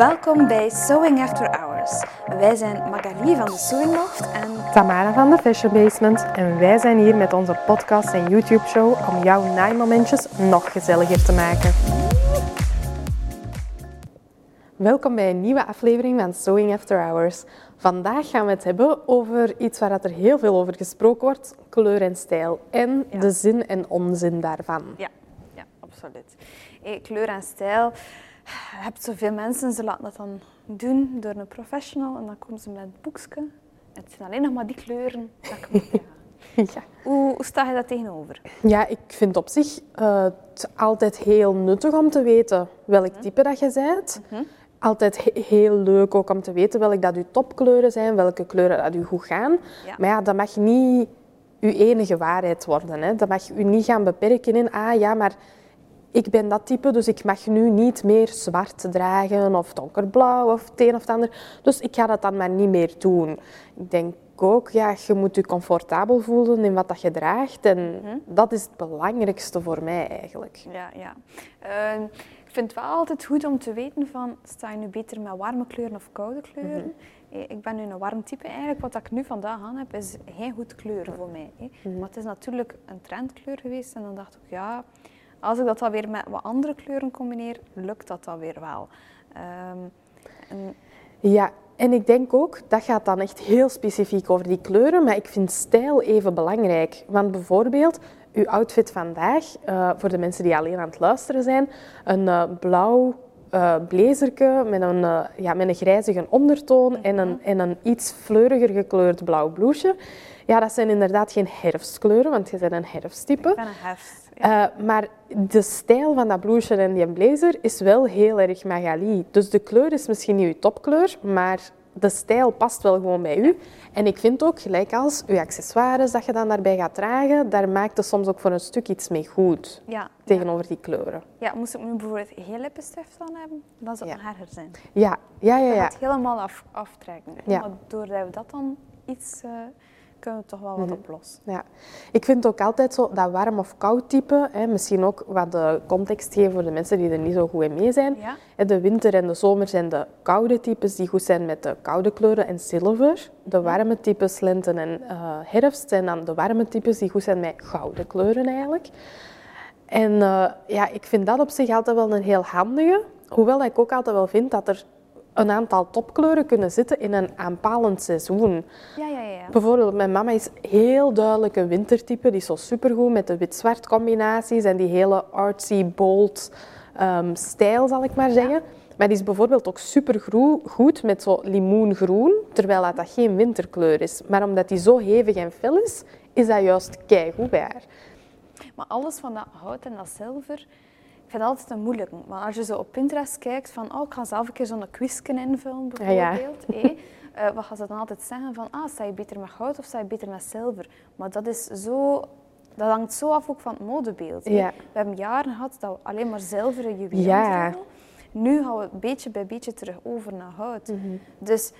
Welkom bij Sewing After Hours. Wij zijn Magali van de Sewing Loft en Tamara van de Fashion Basement en wij zijn hier met onze podcast en YouTube show om jouw naaimomentjes nog gezelliger te maken. Welkom bij een nieuwe aflevering van Sewing After Hours. Vandaag gaan we het hebben over iets waar er heel veel over gesproken wordt, kleur en stijl en Ja. de zin en onzin daarvan. ja, ja absoluut. Hey, kleur en stijl. Je hebt zoveel mensen, ze laten dat dan doen door een professional en dan komen ze met het boekje. Het zijn alleen nog maar die kleuren dat ik moet. Ja. Hoe, hoe sta je dat tegenover? Ja, ik vind op zich eh, het altijd heel nuttig om te weten welk type dat je bent. Altijd he- heel leuk ook om te weten welke dat je topkleuren zijn, welke kleuren dat je goed gaan. Ja. Maar ja, dat mag niet je enige waarheid worden. Hè. Dat mag je niet gaan beperken in, ah ja, maar ik ben dat type, dus ik mag nu niet meer zwart dragen of donkerblauw of het een of het ander. Dus ik ga dat dan maar niet meer doen. Ik denk ook, ja, je moet je comfortabel voelen in wat dat je draagt. En dat is het belangrijkste voor mij eigenlijk. Ja, ja. Ehm, ik vind het wel altijd goed om te weten van, sta je nu beter met warme kleuren of koude kleuren? Eh, Ik ben nu een warm type eigenlijk. Wat ik nu vandaag aan heb, is geen goed kleur voor mij. hè. Maar het is natuurlijk een trendkleur geweest. En dan dacht ik, ja, als ik dat dan weer met wat andere kleuren combineer, lukt dat dan weer wel. Ehm, en Ja, en ik denk ook, dat gaat dan echt heel specifiek over die kleuren, maar ik vind stijl even belangrijk. Want bijvoorbeeld, uw outfit vandaag, eh, voor de mensen die alleen aan het luisteren zijn, een eh, blauw eh blazerke met een, eh, ja, met een grijzige ondertoon en, een, en een iets fleuriger gekleurd blauw blouseje. Ja, dat zijn inderdaad geen herfstkleuren, want je bent een herfsttype. ik ben een herfst. Ja. Eh, maar de stijl van dat blouseje en die blazer is wel heel erg Magali. Dus de kleur is misschien niet uw topkleur, maar de stijl past wel gewoon bij u. En ik vind ook, gelijk als uw accessoires dat je dan daarbij gaat dragen, daar maakt het soms ook voor een stuk iets mee goed ja, ja. tegenover die kleuren. ja, moest ik nu bijvoorbeeld geen lippenstift aan hebben, dan zou het Ja. erger zijn. Ja, ja, ja. Dat ja. gaat helemaal af, aftrekken. Maar doordat we dat dan iets, eh, kunnen we toch wel wat Mhm. oplossen. Ja, ik vind ook altijd zo dat warm of koud type, hè, misschien ook wat de context geven voor de mensen die er niet zo goed in mee zijn. Ja. De winter en de zomer zijn de koude types die goed zijn met de koude kleuren en zilver. De warme types lente en eh, herfst zijn dan de warme types die goed zijn met gouden kleuren eigenlijk. En eh, ja, ik vind dat op zich altijd wel een heel handige. Hoewel ik ook altijd wel vind dat er een aantal topkleuren kunnen zitten in een aanpalend seizoen. Ja, ja, ja. Bijvoorbeeld, mijn mama is heel duidelijk een wintertype. Die is zo supergoed met de wit-zwart combinaties en die hele artsy, bold ehm, stijl, zal ik maar zeggen. Maar die is bijvoorbeeld ook supergoed met zo limoengroen, terwijl dat, dat geen winterkleur is. Maar omdat die zo hevig en fel is, is dat juist keigoed bij haar. Maar alles van dat hout en dat zilver, vind dat altijd een moeilijke. Maar als je zo op Pinterest kijkt van, oh, ik ga zelf een keer zo'n quizje invullen, Ja, ja. bijvoorbeeld. hé, eh, wat gaan ze dan altijd zeggen van, ah, sta je beter met goud of sta je beter met zilver? Maar dat is zo... Dat hangt zo af ook van het modebeeld. Ja. We hebben jaren gehad dat we alleen maar zilveren juwelen Ja. Nu gaan we beetje bij beetje terug over naar hout. Mhm. Dus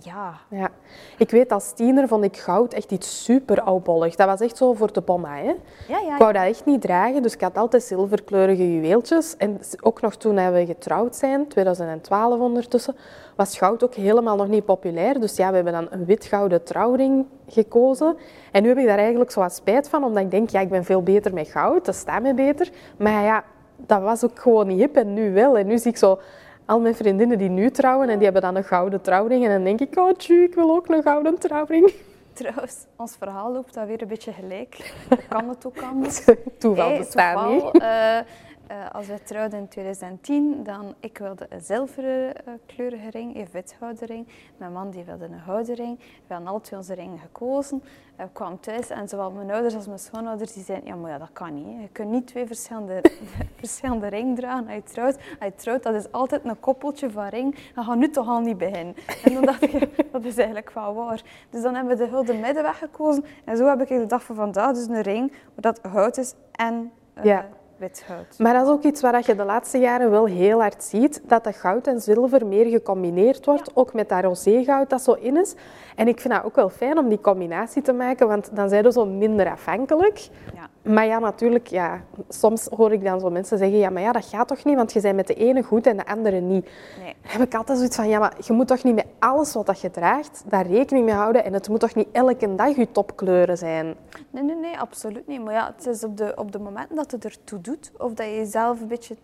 ja, Ja. Ik weet, als tiener vond ik goud echt iets super oudbollig. Dat was echt zo voor de bomma, hè. ja, ja. Ik wou dat echt niet dragen, dus ik had altijd zilverkleurige juweeltjes. En ook nog toen we getrouwd zijn, 2012 ondertussen, was goud ook helemaal nog niet populair. Dus ja, we hebben dan een wit-gouden trouwring gekozen. En nu heb ik daar eigenlijk zo wat spijt van, omdat ik denk, ja, ik ben veel beter met goud, dat staat me beter. Maar ja, dat was ook gewoon niet hip en nu wel. En nu zie ik zo al mijn vriendinnen die nu trouwen en die hebben dan een gouden trouwring. En dan denk ik, oh tju, ik wil ook een gouden trouwring. Trouwens, ons verhaal loopt dat weer een beetje gelijk. Kan het ook anders? Toeval Hey, bestaat toeval, niet. eh, eh, als wij trouwden in 2010, dan ik wilde een zilveren eh, kleurige ring, een withouden ring. Mijn man die wilde een gouden ring. We hadden twee onze ringen gekozen. Eh, we kwamen thuis en zowel mijn ouders als mijn schoonouders die zeiden, ja maar ja, dat kan niet. Je kunt niet twee verschillende, verschillende ringen dragen als trouwt. Als trouwt, dat is altijd een koppeltje van ring. Dan gaat nu toch al niet beginnen. En dan dacht ik, dat is eigenlijk wel waar. Dus dan hebben we de gulden middenweg gekozen. En zo heb ik de dag van vandaag dus een ring, waar dat goud is en eh, Ja. Wit goud. Maar dat is ook iets waar je de laatste jaren wel heel hard ziet, dat de goud en zilver meer gecombineerd wordt, ook met dat roségoud dat zo in is. En ik vind dat ook wel fijn om die combinatie te maken, want dan zijn we zo minder afhankelijk. Ja. Maar ja, natuurlijk, ja, soms hoor ik dan zo mensen zeggen, ja, maar ja, dat gaat toch niet, want je bent met de ene goed en de andere niet. Nee. Dan heb ik altijd zoiets van, ja, maar je moet toch niet met alles wat dat je draagt, daar rekening mee houden en het moet toch niet elke dag je topkleuren zijn. Nee, nee, nee, absoluut niet. Maar ja, het is op de, op de momenten dat het ertoe doet, of dat je jezelf een beetje,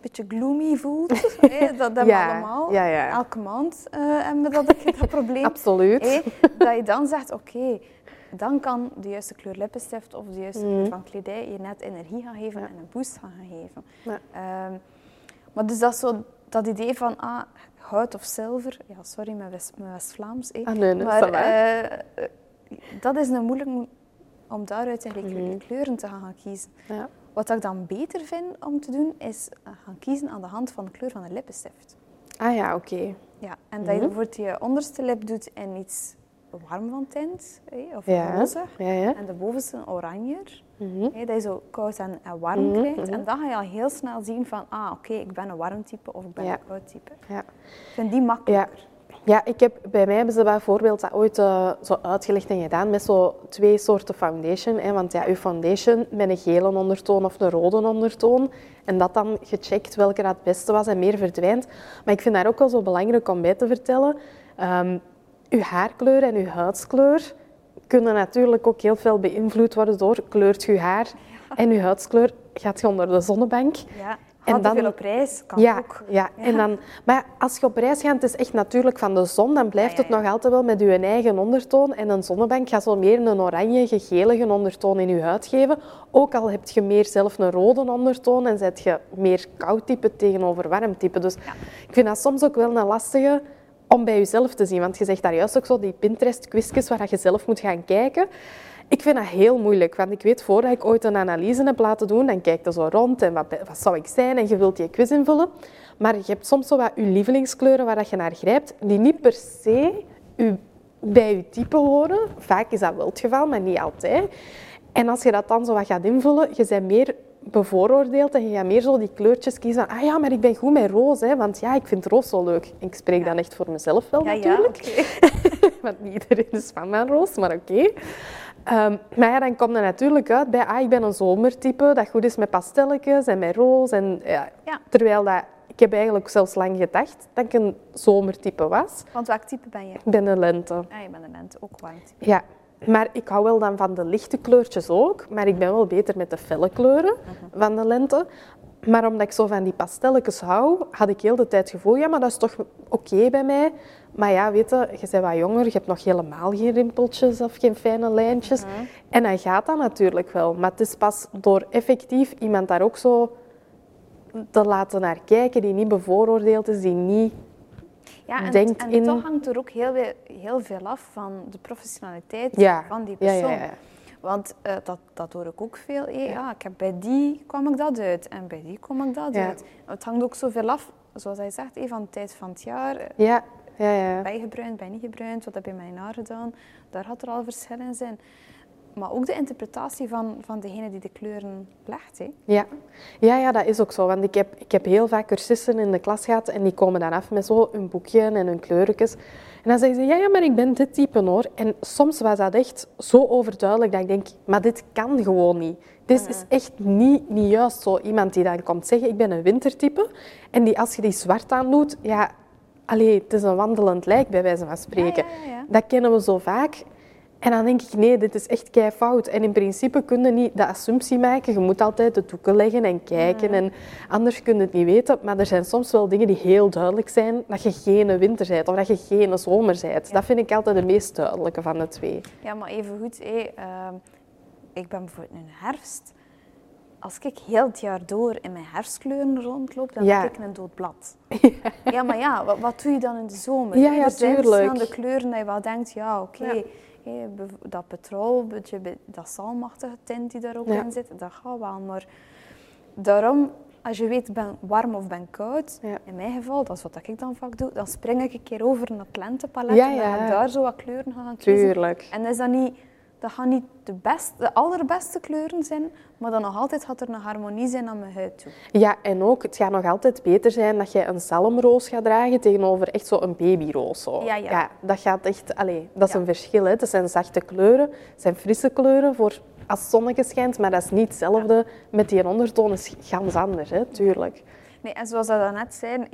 beetje gloomy voelt, dat hebben we allemaal. ja, ja. Elke maand eh, hebben we dat, dat probleem. Absoluut. Dat je dan zegt, oké, dan kan de juiste kleur lippenstift of de juiste Mhm. kleur van kledij je net energie gaan geven en een boost gaan geven. Ja. Ehm, maar dus dat, zo, dat idee van ah, goud of zilver, ja sorry, mijn West- mijn West-Vlaams. Ah, nee, nee, maar eh, dat is een moeilijk om daaruit eigenlijk Mhm. kleuren te gaan, gaan kiezen. Ja. Wat ik dan beter vind om te doen, is eh, gaan kiezen aan de hand van de kleur van de lippenstift. Ah ja, oké. Ja, en dat je Mhm. bijvoorbeeld je onderste lip doet in iets warm van tint, hè, of Ja. roze. Ja, ja. En de bovenste een oranje, hè, dat je zo koud en, en warm Mhm, krijgt. mhm. En dan ga je al heel snel zien van, ah oké, ik ben een warm type of ik ben een koud type. Ja. Ik vind die makkelijker. Ja, ik heb, bij mij hebben ze bijvoorbeeld dat ooit eh, zo uitgelegd en gedaan met zo twee soorten foundation. Hè, want ja, uw foundation met een gele ondertoon of een rode ondertoon. En dat dan gecheckt welke dat het beste was en meer verdwijnt. Maar ik vind dat ook wel zo belangrijk om bij te vertellen. Ehm, uw haarkleur en uw huidskleur kunnen natuurlijk ook heel veel beïnvloed worden door kleurt je haar en uw huidskleur gaat je onder de zonnebank. Ja. En dan- op reis, kan Ja, ook. ja. En dan, maar als je op reis gaat, het is echt natuurlijk van de zon, dan blijft ja, het nog altijd wel met je eigen ondertoon. En een zonnebank gaat zo meer een oranje, gegelige ondertoon in je huid geven. Ook al heb je meer zelf een rode ondertoon en zet je meer koud type tegenover warm type. Dus ik vind dat soms ook wel een lastige om bij jezelf te zien. Want je zegt daar juist ook zo die Pinterest-quizjes waar je zelf moet gaan kijken. Ik vind dat heel moeilijk, want ik weet voordat ik ooit een analyse heb laten doen, dan kijk je zo rond en wat, wat zou ik zijn en je wilt die quiz invullen. Maar je hebt soms zo wat je lievelingskleuren waar dat je naar grijpt, die niet per se je, bij je type horen. Vaak is dat wel het geval, maar niet altijd. En als je dat dan zo wat gaat invullen, je bent meer bevooroordeeld en je gaat meer zo die kleurtjes kiezen. van, Ah ja, maar ik ben goed met roze, hè, want ja, ik vind roze zo leuk. Ik spreek dan echt voor mezelf wel Ja, ja, natuurlijk. oké. Want niet iedereen is van roos, maar oké. Ehm, maar ja, dan komt er natuurlijk uit bij, ah, ik ben een zomertype, dat goed is met pastelletjes en met roos. En, ja, Ja. Terwijl dat, ik heb eigenlijk zelfs lang gedacht dat ik een zomertype was. Want welk type ben je? Ik ben een lente. Ah, je bent een lente, ook warm type. Ja, maar ik hou wel dan van de lichte kleurtjes ook. Maar ik ben wel beter met de felle kleuren van de lente. Maar omdat ik zo van die pastelletjes hou, had ik heel de tijd het gevoel, ja, maar dat is toch oké bij mij. Maar ja, weet je, je bent wat jonger, je hebt nog helemaal geen rimpeltjes of geen fijne lijntjes. En dan gaat dat natuurlijk wel. Maar het is pas door effectief iemand daar ook zo te laten naar kijken, die niet bevooroordeeld is, die niet... Ja, en, Denkt en in- toch hangt er ook heel, veel- heel veel af van de professionaliteit Ja, van die persoon. ja. Want eh, dat, dat hoor ik ook veel. ja. ik heb bij die kwam ik dat uit en bij die kwam ik dat uit. Het hangt ook zoveel af, zoals hij zegt, van de tijd van het jaar. Eh, Ja, ja, ja. Ben je gebruind, ben je niet gebruind? Wat heb je met je haar gedaan? Daar gaat er al verschil in zijn. Maar ook de interpretatie van, van degene die de kleuren legt. Hè. Ja. Ja, ja, dat is ook zo. Want ik heb, ik heb heel vaak cursisten in de klas gehad en die komen dan af met zo hun boekje en hun kleurtjes. En dan zeggen ze, ja, ja, maar ik ben dit type hoor. En soms was dat echt zo overduidelijk dat ik denk, maar dit kan gewoon niet. Dit is echt niet, niet juist zo. Iemand die dan komt zeggen, ik ben een wintertype. En die, als je die zwart aandoet, ja, allee, het is een wandelend lijk bij wijze van spreken. Ja, ja, ja. Dat kennen we zo vaak. En dan denk ik, nee, dit is echt kei fout. En in principe kun je niet de assumptie maken. Je moet altijd de doeken leggen en kijken. En anders kun je het niet weten. Maar er zijn soms wel dingen die heel duidelijk zijn. Dat je geen winter bent of dat je geen zomer bent. Dat vind ik altijd de meest duidelijke van de twee. Ja, maar even goed, hé, ehm, ik ben bijvoorbeeld in de herfst. Als ik heel het jaar door in mijn herfstkleuren rondloop, dan Ja. ben ik een dood blad. Ja, maar ja, wat, wat doe je dan in de zomer? Ja, ja, er zijn tuurlijk. verschillende kleuren dat je wel denkt, ja, oké. Dat petrol, beetje be- dat zalmachtige tint die daar ook Ja. in zit, dat gaat wel. Maar daarom, als je weet, ben warm of ben koud, Ja. in mijn geval, dat is wat ik dan vaak doe, dan spring ik een keer over naar het lentepalet Ja, en dan ga ik daar zo wat kleuren gaan kiezen. Tuurlijk. En is dat niet, dat gaan niet de, best, de allerbeste kleuren zijn, maar dan nog altijd gaat er een harmonie zijn aan mijn huid toe. Ja, en ook, het gaat nog altijd beter zijn dat je een zalmroos gaat dragen tegenover echt zo een babyroos. Zo. Ja, ja. dat gaat echt, allee, dat is Ja. een verschil. Hè. Het zijn zachte kleuren, het zijn frisse kleuren voor als het zonnetje schijnt, maar dat is niet hetzelfde met die ondertoon, is ganz anders, hè, tuurlijk. Nee, en zoals dat net zei,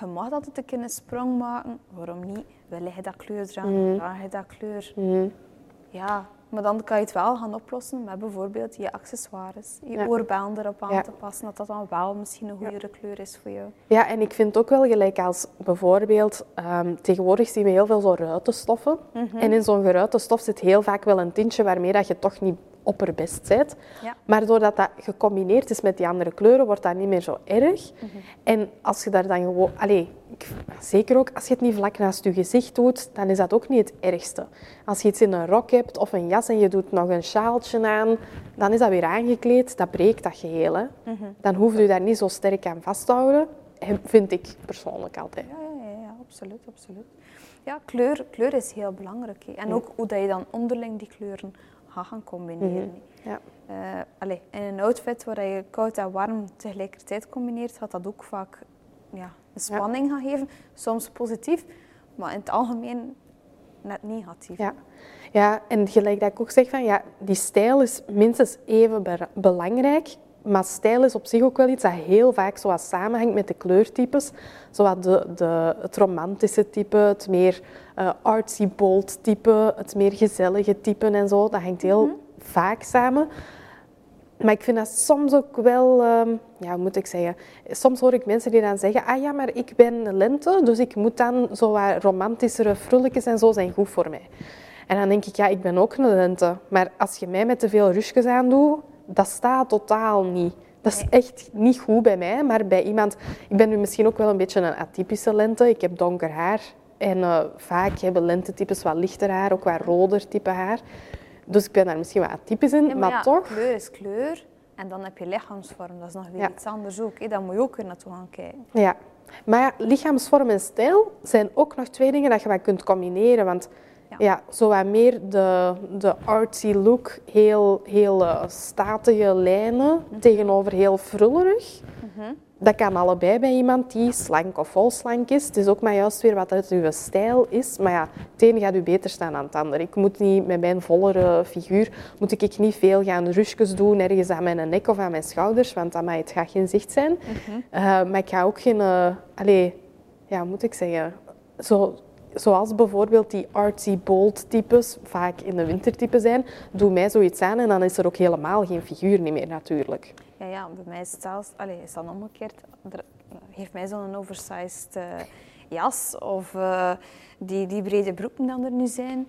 je mag altijd een keer een sprong maken. Waarom niet? Wil je dat kleur eraan? Mhm. Draag je dat kleur? Mhm. Ja, maar dan kan je het wel gaan oplossen met bijvoorbeeld je accessoires. Je Ja. oorbellen erop aan Ja. te passen, dat dat dan wel misschien een goede kleur is voor jou. Ja, en ik vind ook wel gelijk als bijvoorbeeld, ehm, tegenwoordig zien we heel veel zo ruitenstoffen. En in zo'n geruite stof zit heel vaak wel een tintje waarmee dat je toch niet opperbest bent. Ja. Maar doordat dat gecombineerd is met die andere kleuren, wordt dat niet meer zo erg. En als je daar dan gewoon... Allee, ik, zeker ook als je het niet vlak naast je gezicht doet, dan is dat ook niet het ergste. Als je iets in een rok hebt of een jas en je doet nog een sjaaltje aan, dan is dat weer aangekleed. Dat breekt dat geheel. Hè. Dan hoef je daar niet zo sterk aan vast te houden. Vind ik persoonlijk altijd. Ja, ja, ja, absoluut, absoluut. Ja, kleur, kleur is heel belangrijk. hè. En ook hoe dat je dan onderling die kleuren gaan combineren. hè. Ja. Eh, allee, in een outfit waar je koud en warm tegelijkertijd combineert, gaat dat ook vaak ja, een spanning gaan geven. Soms positief, maar in het algemeen net negatief. Ja. ja, en gelijk dat ik ook zeg, van, ja, die stijl is minstens even be- belangrijk. Maar stijl is op zich ook wel iets dat heel vaak zo wat samenhangt met de kleurtypes. Zoals de, de, het romantische type, het meer eh, artsy bold type, het meer gezellige type en zo. Dat hangt heel vaak samen. Maar ik vind dat soms ook wel, ehm, ja, hoe moet ik zeggen? Soms hoor ik mensen die dan zeggen, ah ja, maar ik ben lente, dus ik moet dan zo wat romantischere frulletjes en zo zijn goed voor mij. En dan denk ik, ja, ik ben ook een lente. Maar als je mij met te veel rusjes aandoet, dat staat totaal niet. Dat is echt niet goed bij mij, maar bij iemand... Ik ben nu misschien ook wel een beetje een atypische lente. Ik heb donker haar. En eh, vaak hebben lentetypes wat lichter haar, ook wat roder type haar. Dus ik ben daar misschien wat atypisch in, maar, ja, toch... kleur is kleur. En dan heb je lichaamsvorm, dat is nog weer Ja. iets anders ook. hè. Daar moet je ook weer naartoe gaan kijken. Ja, maar ja, lichaamsvorm en stijl zijn ook nog twee dingen dat je wat kunt combineren. Want Ja. ja, zo wat meer de, de artsy look, heel, heel eh, statige lijnen tegenover heel frullerig. Dat kan allebei bij iemand die slank of vol slank is. Het is ook maar juist weer wat uit uw stijl is. Maar ja, het ene gaat u beter staan dan het ander. Ik moet niet met mijn vollere figuur, moet ik niet veel gaan rusjes doen ergens aan mijn nek of aan mijn schouders, want amai, het gaat geen zicht zijn. Eh, maar ik ga ook geen, uh, allee, ja, hoe moet ik zeggen, zo, zoals bijvoorbeeld die artsy bold types, vaak in de wintertype zijn, doe mij zoiets aan en dan is er ook helemaal geen figuur niet meer natuurlijk. Ja, ja, bij mij is het zelfs, allee, is dan omgekeerd. Er, geef mij zo'n oversized eh, jas of eh, die, die brede broeken dan er nu zijn.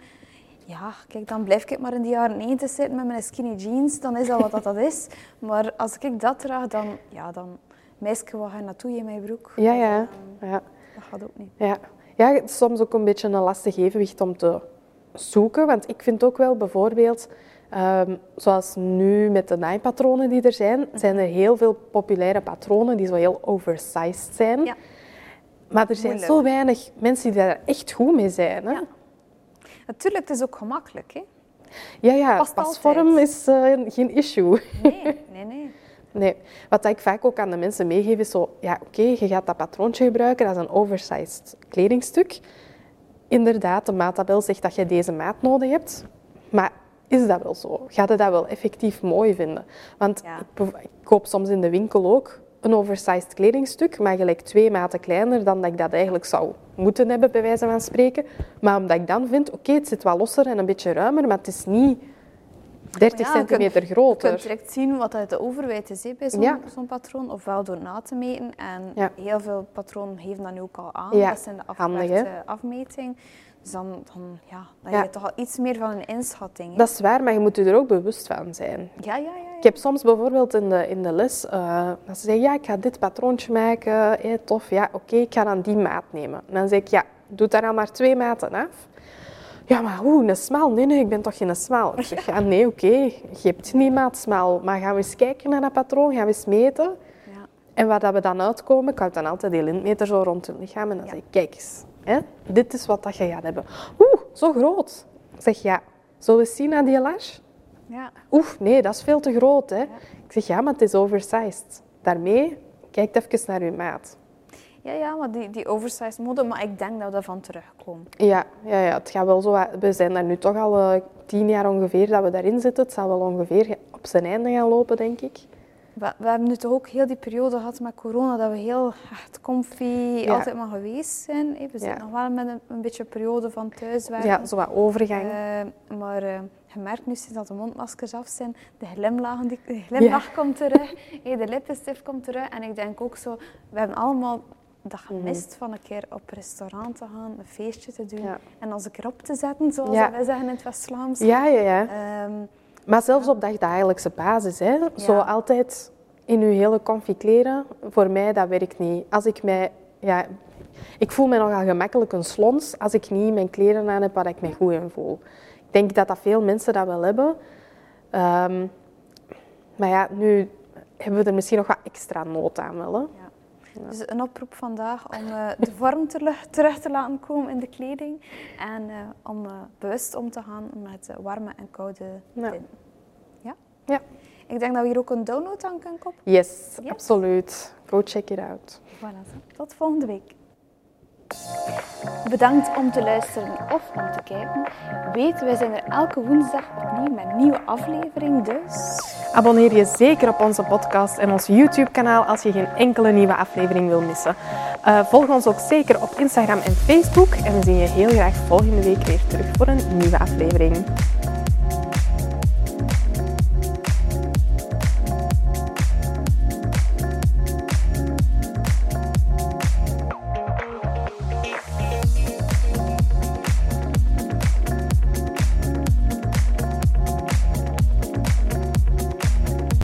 Ja, kijk, dan blijf ik maar in de jaren 90 zitten met mijn skinny jeans. Dan is dat wat dat, dat is. Maar als ik dat draag, dan, ja, dan meisje, wat ga je naartoe in mijn broek? Ja, ja. Dat, eh, ja. dat gaat ook niet. Ja. Ja, het is soms ook een beetje een lastig evenwicht om te zoeken. Want ik vind ook wel bijvoorbeeld, ehm, zoals nu met de naaipatronen die er zijn, zijn er heel veel populaire patronen die zo heel oversized zijn. Ja. Maar er zijn Moeilijk. zo weinig mensen die daar echt goed mee zijn. Hè? Ja. Natuurlijk, het is ook gemakkelijk. Hè? ja, ja Past pasvorm altijd. is eh, geen issue. Nee, nee, nee. Nee, wat ik vaak ook aan de mensen meegeef is zo, ja oké, je gaat dat patroontje gebruiken, dat is een oversized kledingstuk. Inderdaad, de maattabel zegt dat je deze maat nodig hebt, maar is dat wel zo? Ga je dat wel effectief mooi vinden? Want Ja. ik, koop soms in de winkel ook een oversized kledingstuk, maar gelijk twee maten kleiner dan dat ik dat eigenlijk zou moeten hebben, bij wijze van spreken. Maar omdat ik dan vind, oké, het zit wel losser en een beetje ruimer, maar het is niet 30 Maar ja, je kunt- centimeter Je groter. kunt direct zien wat uit de overwijd is hè, bij zo'n Ja. patroon, ofwel door na te meten. En Ja. heel veel patronen geven dat nu ook al aan. Ja, Dat zijn de afmeting. Dus dan, dan, ja, dan heb je toch al iets meer van een inschatting. Dat is waar, maar je moet je er ook bewust van zijn. Ja, ja, ja. Ik heb soms bijvoorbeeld in de, in de les, eh, dat ze zeggen, ja, ik ga dit patroontje maken, hé, tof, ja, oké, ik ga dan die maat nemen. En dan zeg ik, ja, doe daar dan maar twee maten af. Ja, maar hoe, een smal? Nee, nee, ik ben toch geen smal? Ik zeg, ja, nee, oké, je hebt niet maat smal, maar gaan we eens kijken naar dat patroon, gaan we eens meten. Ja. En waar dat we dan uitkomen, ik houd dan altijd die lintmeter zo rond het lichaam en dan Ja. zeg ik, kijk eens, hè, dit is wat dat je gaat hebben. Oeh, zo groot. Ik zeg, ja, zullen we eens zien naar die lars? Ja. Oef, nee, dat is veel te groot. Hè? Ik zeg, ja, maar het is oversized. Daarmee, kijk even naar uw maat. Ja, ja, maar die, die oversized mode, maar ik denk dat we daarvan terugkomen. Ja, ja, ja, het gaat wel zo. We zijn daar nu toch al eh, tien jaar ongeveer dat we daarin zitten. Het zal wel ongeveer op zijn einde gaan lopen, denk ik. We, we hebben nu toch ook heel die periode gehad met corona, dat we heel echt comfy Ja. altijd maar geweest zijn. We zitten Ja. nog wel met een, een beetje periode van thuiswerken. Ja, zo wat overgang. Eh, maar eh, je merkt nu sinds dat de mondmaskers af zijn, de, glimlachen, die, de glimlach komt terug, de lippenstift komt terug. En ik denk ook zo, we hebben allemaal dat gemist van een keer op restaurant te gaan, een feestje te doen. Mhm. Ja. En ons een keer op te zetten, zoals Ja. wij zeggen in het West-Vlaams. Ja, ja, ja. Ehm, Maar zelfs op dagdagelijkse basis, hè. Zo altijd in uw hele comfy kleren, voor mij, dat werkt niet. Als ik mij... Ja, ik voel me nogal gemakkelijk een slons als ik niet mijn kleren aan heb waar ik me goed in voel. Ik denk dat dat veel mensen dat wel hebben. Ehm, maar ja, nu hebben we er misschien nog wat extra nood aan wel, hè. Ja. Dus een oproep vandaag om eh, de vorm terug, terug te laten komen in de kleding. En eh, om eh, bewust om te gaan met warme en koude Ja. tinten. Ja? Ja. Ik denk dat we hier ook een download aan kunnen koppelen. Yes, Yes. absoluut. Go check it out. Voilà. Tot volgende week. Bedankt om te luisteren of om te kijken. Weet, wij zijn er elke woensdag opnieuw met een nieuwe aflevering. Dus Abonneer je zeker op onze podcast en ons YouTube-kanaal als je geen enkele nieuwe aflevering wil missen. Eh, volg ons ook zeker op Instagram en Facebook en we zien je heel graag volgende week weer terug voor een nieuwe aflevering.